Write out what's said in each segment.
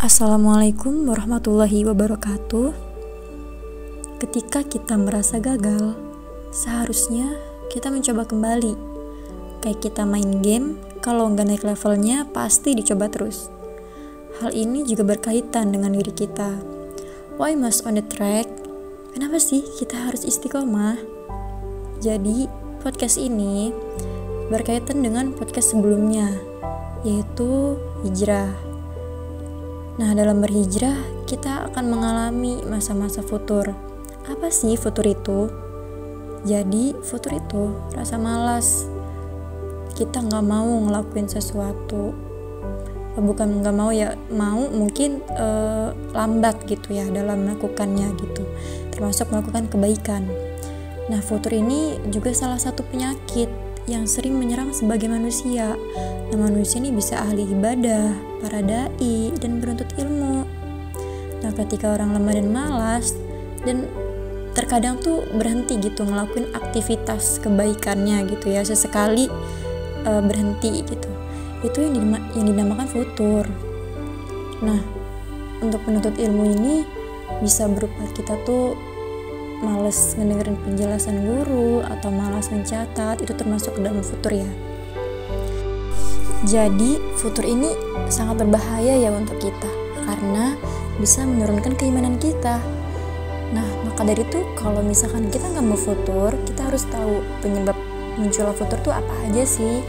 Assalamualaikum warahmatullahi wabarakatuh. Ketika kita merasa gagal, seharusnya kita mencoba kembali. Kayak kita main game, kalau nggak naik levelnya pasti dicoba terus. Hal ini juga berkaitan dengan diri kita. Why must on the track? Kenapa sih kita harus istiqomah? Jadi, podcast ini berkaitan dengan podcast sebelumnya, yaitu hijrah. Nah, dalam berhijrah, kita akan mengalami masa-masa futur. Apa sih futur itu? Jadi, futur itu rasa malas. Kita nggak mau ngelakuin sesuatu. Bukan nggak mau ya, mau mungkin uh, lambat gitu ya dalam melakukannya gitu. Termasuk melakukan kebaikan. Nah, futur ini juga salah satu penyakit yang sering menyerang sebagai manusia. Nah, manusia ini bisa ahli ibadah, para dai, dan beruntut ilmu. Nah, ketika orang lemah dan malas, dan terkadang tuh berhenti gitu ngelakuin aktivitas kebaikannya gitu ya, sesekali uh, berhenti gitu. Itu yang, dinama, yang dinamakan futur. Nah, untuk menuntut ilmu ini bisa berupa kita tuh males ngedengerin penjelasan guru atau malas mencatat itu termasuk dalam futur ya. Jadi futur ini sangat berbahaya ya untuk kita karena bisa menurunkan keimanan kita. Nah maka dari itu kalau misalkan kita nggak mau futur kita harus tahu penyebab munculnya futur tuh apa aja sih.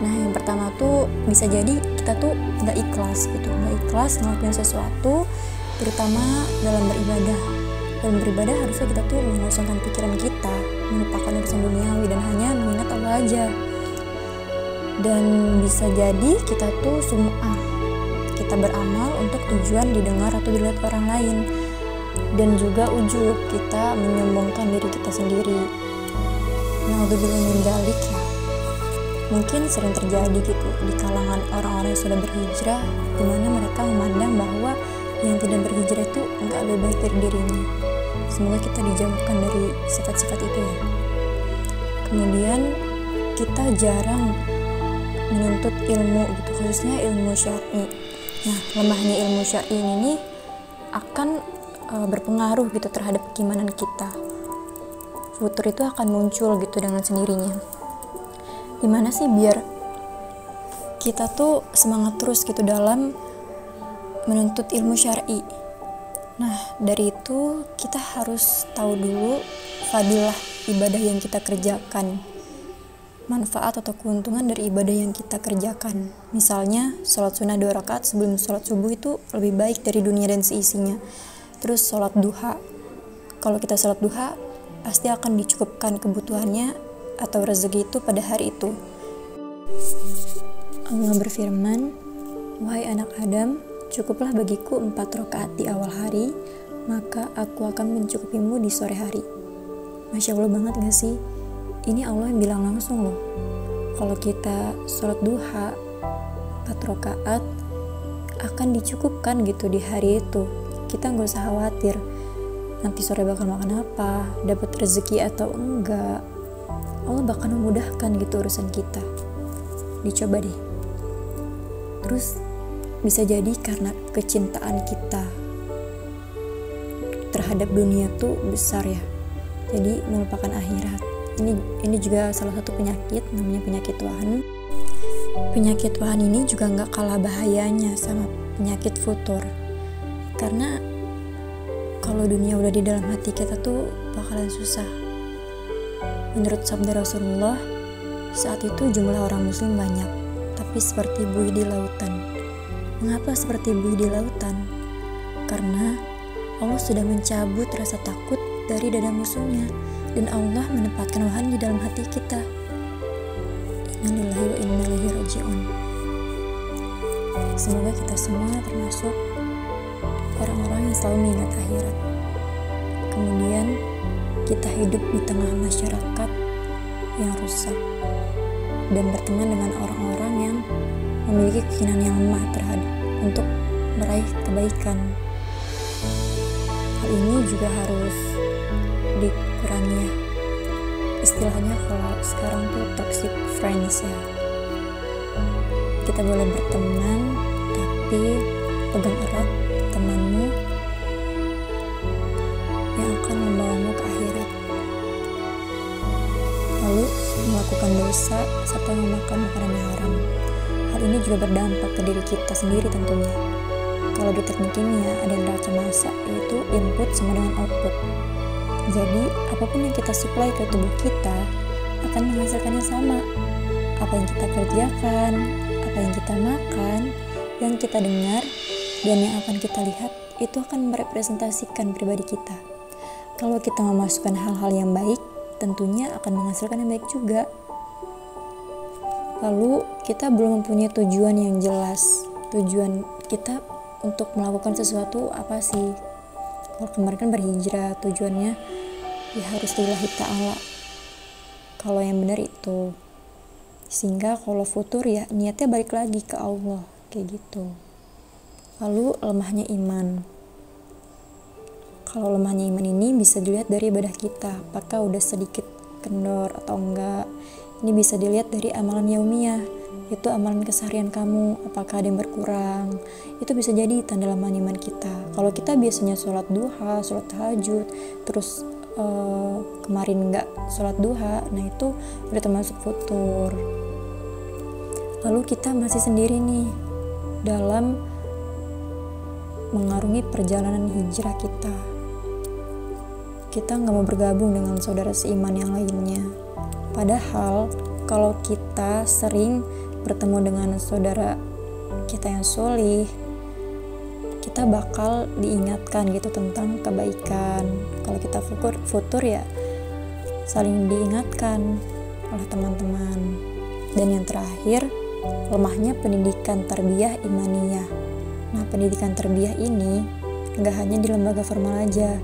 Nah yang pertama tuh bisa jadi kita tuh nggak ikhlas gitu nggak ikhlas ngelakuin sesuatu terutama dalam beribadah dalam beribadah harusnya kita tuh mengosongkan pikiran kita melupakan urusan duniawi dan hanya mengingat Allah aja. Dan bisa jadi kita tuh sum'ah kita beramal untuk tujuan didengar atau dilihat orang lain. Dan juga ujub kita menyombongkan diri kita sendiri. Udah bilang dalik ya. Mungkin sering terjadi gitu di kalangan orang-orang yang sudah berhijrah di mana mereka memandang bahwa yang tidak berhijrah itu nggak lebih baik dari dirinya semoga kita dijauhkan dari sifat-sifat itu ya. Kemudian kita jarang menuntut ilmu gitu khususnya ilmu syar'i. Nah lemahnya ilmu syar'i ini akan e, berpengaruh gitu terhadap keimanan kita. Futur itu akan muncul gitu dengan sendirinya. Gimana sih biar kita tuh semangat terus gitu dalam menuntut ilmu syar'i Nah, dari itu kita harus tahu dulu fadilah ibadah yang kita kerjakan. Manfaat atau keuntungan dari ibadah yang kita kerjakan. Misalnya, sholat sunnah dua rakaat sebelum sholat subuh itu lebih baik dari dunia dan seisinya. Terus sholat duha. Kalau kita sholat duha, pasti akan dicukupkan kebutuhannya atau rezeki itu pada hari itu. Allah berfirman, Wahai anak Adam, Cukuplah bagiku empat rakaat di awal hari, maka aku akan mencukupimu di sore hari. Masya Allah banget gak sih? Ini Allah yang bilang langsung loh. Kalau kita sholat duha, empat rakaat, akan dicukupkan gitu di hari itu. Kita nggak usah khawatir nanti sore bakal makan apa, dapat rezeki atau enggak. Allah bakal memudahkan gitu urusan kita. Dicoba deh. Terus bisa jadi karena kecintaan kita terhadap dunia tuh besar ya. Jadi melupakan akhirat. Ini ini juga salah satu penyakit namanya penyakit wahan penyakit wahan ini juga nggak kalah bahayanya sama penyakit futur. Karena kalau dunia udah di dalam hati kita tuh bakalan susah. Menurut sabda Rasulullah saat itu jumlah orang muslim banyak tapi seperti buih di lautan Mengapa seperti buih di lautan? Karena Allah sudah mencabut rasa takut dari dada musuhnya dan Allah menempatkan wahan di dalam hati kita. Innalillahi wa inna ilaihi raji'un. Semoga kita semua termasuk orang-orang yang selalu mengingat akhirat. Kemudian kita hidup di tengah masyarakat yang rusak dan berteman dengan orang-orang yang memiliki keinginan yang lemah terhadap untuk meraih kebaikan. Hal ini juga harus dikurangi ya. Istilahnya kalau sekarang tuh toxic friends ya. Kita boleh berteman tapi pegang erat temanmu yang akan membawamu ke akhirat. Lalu melakukan dosa serta memakan makanan yang haram. Ini juga berdampak ke diri kita sendiri tentunya. Kalau di teknik kimia ada neraca massa, yaitu input sama dengan output. Jadi, apa pun yang kita suplai ke tubuh kita akan menghasilkannya sama. Apa yang kita kerjakan, apa yang kita makan, yang kita dengar, dan yang akan kita lihat itu akan merepresentasikan pribadi kita. Kalau kita memasukkan hal-hal yang baik, tentunya akan menghasilkan yang baik juga. Lalu, kita belum mempunyai tujuan yang jelas. Tujuan kita untuk melakukan sesuatu apa sih? Kalau kemarin kan berhijrah, tujuannya ya harus lillahi ta'ala. Kalau yang benar itu. Sehingga kalau futur ya niatnya balik lagi ke Allah, kayak gitu. Lalu lemahnya iman. Kalau lemahnya iman ini bisa dilihat dari ibadah kita, apakah udah sedikit kendor atau enggak ini bisa dilihat dari amalan yaumiyah, itu amalan keseharian kamu, apakah ada yang berkurang. Itu bisa jadi tanda lemah iman kita. Kalau kita biasanya sholat duha, sholat tahajud, terus uh, kemarin nggak sholat duha, nah itu udah termasuk futur. Lalu kita masih sendiri nih dalam mengarungi perjalanan hijrah kita. Kita nggak mau bergabung dengan saudara seiman yang lainnya Padahal kalau kita sering bertemu dengan saudara kita yang solih, kita bakal diingatkan gitu tentang kebaikan. Kalau kita futur, futur ya saling diingatkan oleh teman-teman. Dan yang terakhir, lemahnya pendidikan terbiah imaniyah. Nah, pendidikan terbiah ini nggak hanya di lembaga formal aja.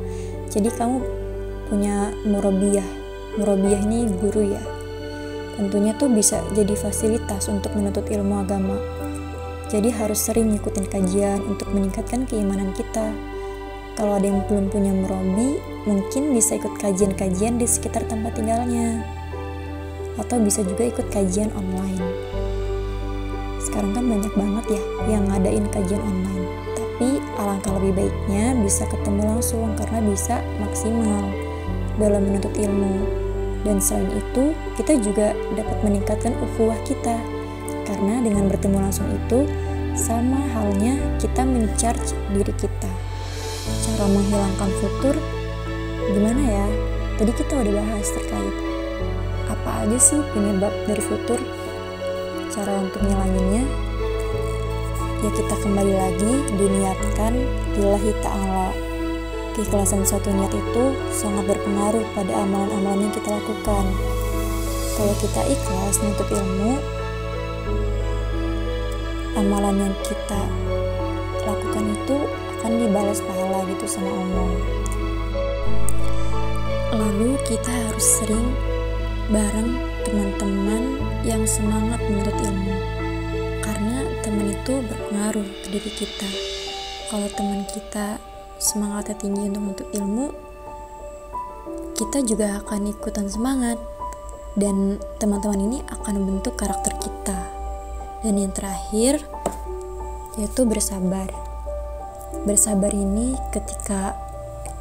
Jadi kamu punya murabiah Murobiah ini guru ya. Tentunya tuh bisa jadi fasilitas untuk menuntut ilmu agama. Jadi harus sering ngikutin kajian untuk meningkatkan keimanan kita. Kalau ada yang belum punya murabi, mungkin bisa ikut kajian-kajian di sekitar tempat tinggalnya. Atau bisa juga ikut kajian online. Sekarang kan banyak banget ya yang ngadain kajian online. Tapi alangkah lebih baiknya bisa ketemu langsung karena bisa maksimal dalam menuntut ilmu. Dan selain itu, kita juga dapat meningkatkan ukhuwah kita. Karena dengan bertemu langsung itu, sama halnya kita mencharge diri kita. Cara menghilangkan futur, gimana ya? Tadi kita udah bahas terkait apa aja sih penyebab dari futur. Cara untuk ngilanginnya, ya kita kembali lagi diniatkan lillahi ta'ala Keikhlasan suatu niat itu sangat berpengaruh pada amalan-amalan yang kita lakukan. Kalau kita ikhlas menuntut ilmu, amalan yang kita lakukan itu akan dibalas pahala gitu sama Allah. Lalu kita harus sering bareng teman-teman yang semangat menuntut ilmu. Karena teman itu berpengaruh ke diri kita. Kalau teman kita semangatnya tinggi untuk menuntut ilmu, kita juga akan ikutan semangat dan teman-teman ini akan membentuk karakter kita. Dan yang terakhir yaitu bersabar. Bersabar ini ketika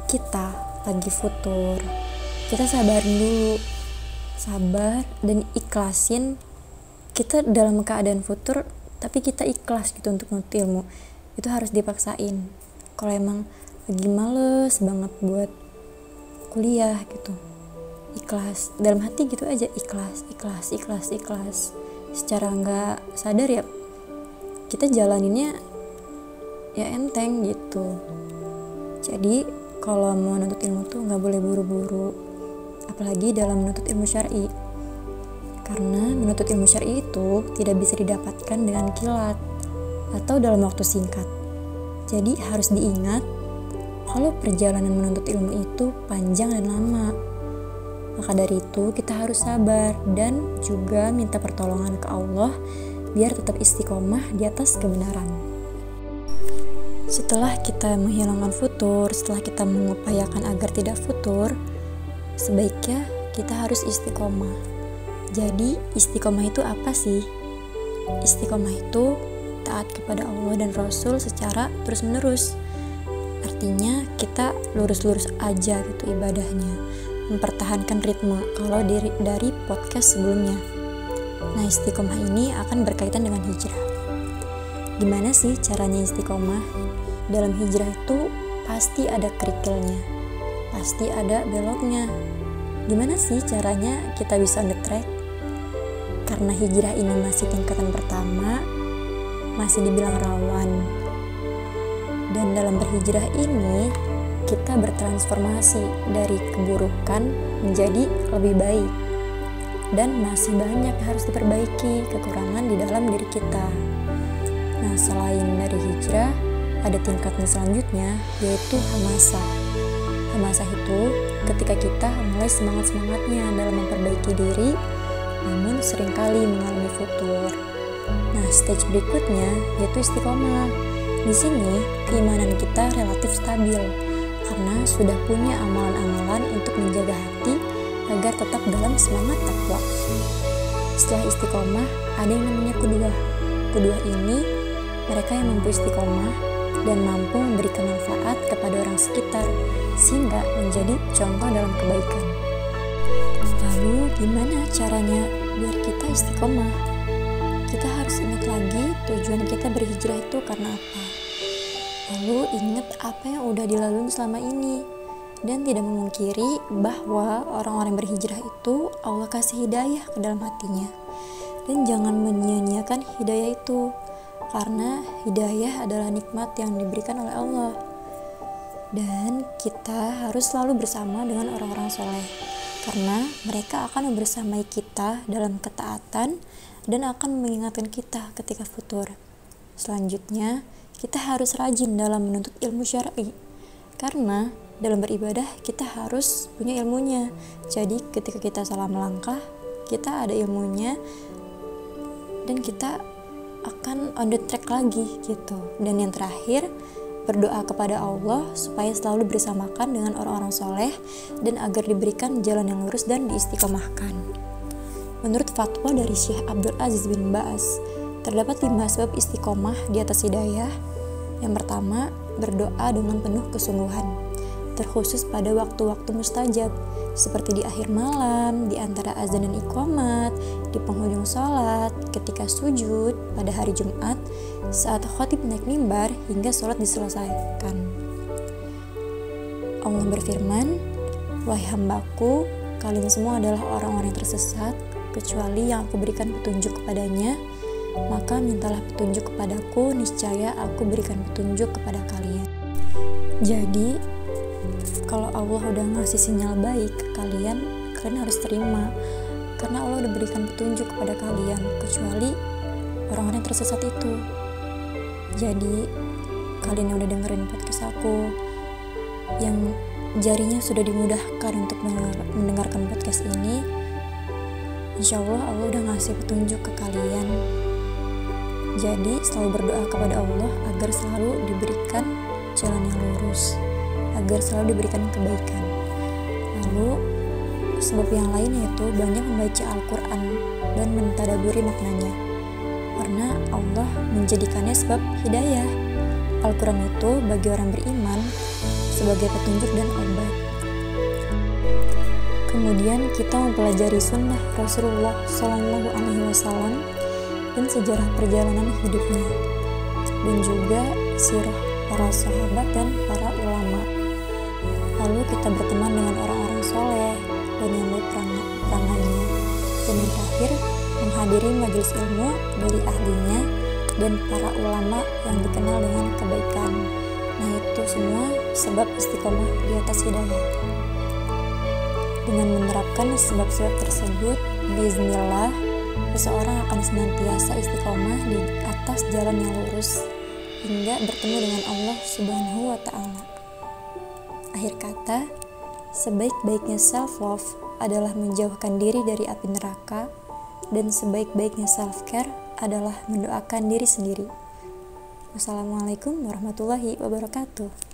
kita lagi futur, kita sabarin dulu. Sabar dan ikhlasin kita dalam keadaan futur tapi kita ikhlas gitu untuk menuntut ilmu. Itu harus dipaksain. Kalau emang lagi males banget buat kuliah gitu. Ikhlas dalam hati gitu aja ikhlas ikhlas ikhlas ikhlas. Secara nggak sadar ya kita jalaninnya ya enteng gitu. Jadi kalau mau menuntut ilmu tuh nggak boleh buru-buru. Apalagi dalam menuntut ilmu syari. Karena menuntut ilmu syari itu tidak bisa didapatkan dengan kilat atau dalam waktu singkat. Jadi harus diingat kalau perjalanan menuntut ilmu itu panjang dan lama. Maka dari itu kita harus sabar dan juga minta pertolongan ke Allah biar tetap istiqomah di atas kebenaran. Setelah kita menghilangkan futur, setelah kita mengupayakan agar tidak futur, sebaiknya kita harus istiqomah. Jadi, istiqomah itu apa sih? Istiqomah itu taat kepada Allah dan Rasul secara terus-menerus artinya kita lurus-lurus aja gitu ibadahnya mempertahankan ritme kalau dari dari podcast sebelumnya Nah, istiqomah ini akan berkaitan dengan hijrah. Gimana sih caranya istiqomah? Dalam hijrah itu pasti ada kerikilnya, pasti ada beloknya. Gimana sih caranya kita bisa on the track? Karena hijrah ini masih tingkatan pertama, masih dibilang rawan. Dan dalam berhijrah ini, kita bertransformasi dari keburukan menjadi lebih baik dan masih banyak harus diperbaiki kekurangan di dalam diri kita. Nah, selain dari hijrah, ada tingkatnya selanjutnya yaitu hamasa. Hamasa itu ketika kita mulai semangat-semangatnya dalam memperbaiki diri, namun sering kali mengalami futur. Nah, stage berikutnya yaitu istiqomah. Di sini, keimanan kita relatif stabil karena sudah punya amalan-amalan untuk menjaga hati agar tetap dalam semangat takwa. Setelah istiqomah, ada yang namanya kedua. Kedua ini, mereka yang mampu istiqomah dan mampu memberikan manfaat kepada orang sekitar, sehingga menjadi contoh dalam kebaikan. Lalu, gimana caranya biar kita istiqomah? Kita harus ingat lagi tujuan kita berhijrah itu karena apa. Lalu ingat apa yang udah dilalui selama ini. Dan tidak memungkiri bahwa orang-orang berhijrah itu Allah kasih hidayah ke dalam hatinya. Dan jangan menyia-nyiakan hidayah itu karena hidayah adalah nikmat yang diberikan oleh Allah. Dan kita harus selalu bersama dengan orang-orang soleh karena mereka akan membersamai kita dalam ketaatan dan akan mengingatkan kita ketika futur selanjutnya kita harus rajin dalam menuntut ilmu syar'i karena dalam beribadah kita harus punya ilmunya. Jadi ketika kita salah melangkah, kita ada ilmunya dan kita akan on the track lagi gitu. Dan yang terakhir, berdoa kepada Allah supaya selalu bersamakan dengan orang-orang soleh dan agar diberikan jalan yang lurus dan diistiqomahkan. Menurut fatwa dari Syekh Abdul Aziz bin Ba'as, terdapat lima sebab istiqomah di atas hidayah. Yang pertama, berdoa dengan penuh kesungguhan terkhusus pada waktu-waktu mustajab, seperti di akhir malam, di antara azan dan iqamat, di penghujung sholat, ketika sujud, pada hari Jumat, saat khotib naik mimbar hingga sholat diselesaikan. Allah berfirman, Wahai hambaku, kalian semua adalah orang-orang yang tersesat, kecuali yang aku berikan petunjuk kepadanya, maka mintalah petunjuk kepadaku, niscaya aku berikan petunjuk kepada kalian. Jadi, kalau Allah udah ngasih sinyal baik ke kalian kalian harus terima karena Allah udah berikan petunjuk kepada kalian kecuali orang-orang yang tersesat itu jadi kalian yang udah dengerin podcast aku yang jarinya sudah dimudahkan untuk mendengarkan podcast ini Insya Allah Allah udah ngasih petunjuk ke kalian jadi selalu berdoa kepada Allah agar selalu diberikan jalan yang lurus agar selalu diberikan kebaikan. Lalu, sebab yang lain yaitu banyak membaca Al-Quran dan mentadaburi maknanya. Karena Allah menjadikannya sebab hidayah. Al-Quran itu bagi orang beriman sebagai petunjuk dan obat. Kemudian kita mempelajari sunnah Rasulullah Shallallahu Alaihi Wasallam dan sejarah perjalanan hidupnya, dan juga sirah para sahabat dan para ulama. Lalu kita berteman dengan orang-orang soleh dan yang baik perangainya dan yang terakhir menghadiri majelis ilmu dari ahlinya dan para ulama yang dikenal dengan kebaikan. Nah itu semua sebab istiqomah di atas hidayah dengan menerapkan sebab-sebab tersebut Bismillah seseorang akan senantiasa istiqomah di atas jalan yang lurus hingga bertemu dengan Allah Subhanahu wa Ta'ala. Akhir kata, sebaik-baiknya self-love adalah menjauhkan diri dari api neraka, dan sebaik-baiknya self-care adalah mendoakan diri sendiri. Wassalamualaikum warahmatullahi wabarakatuh.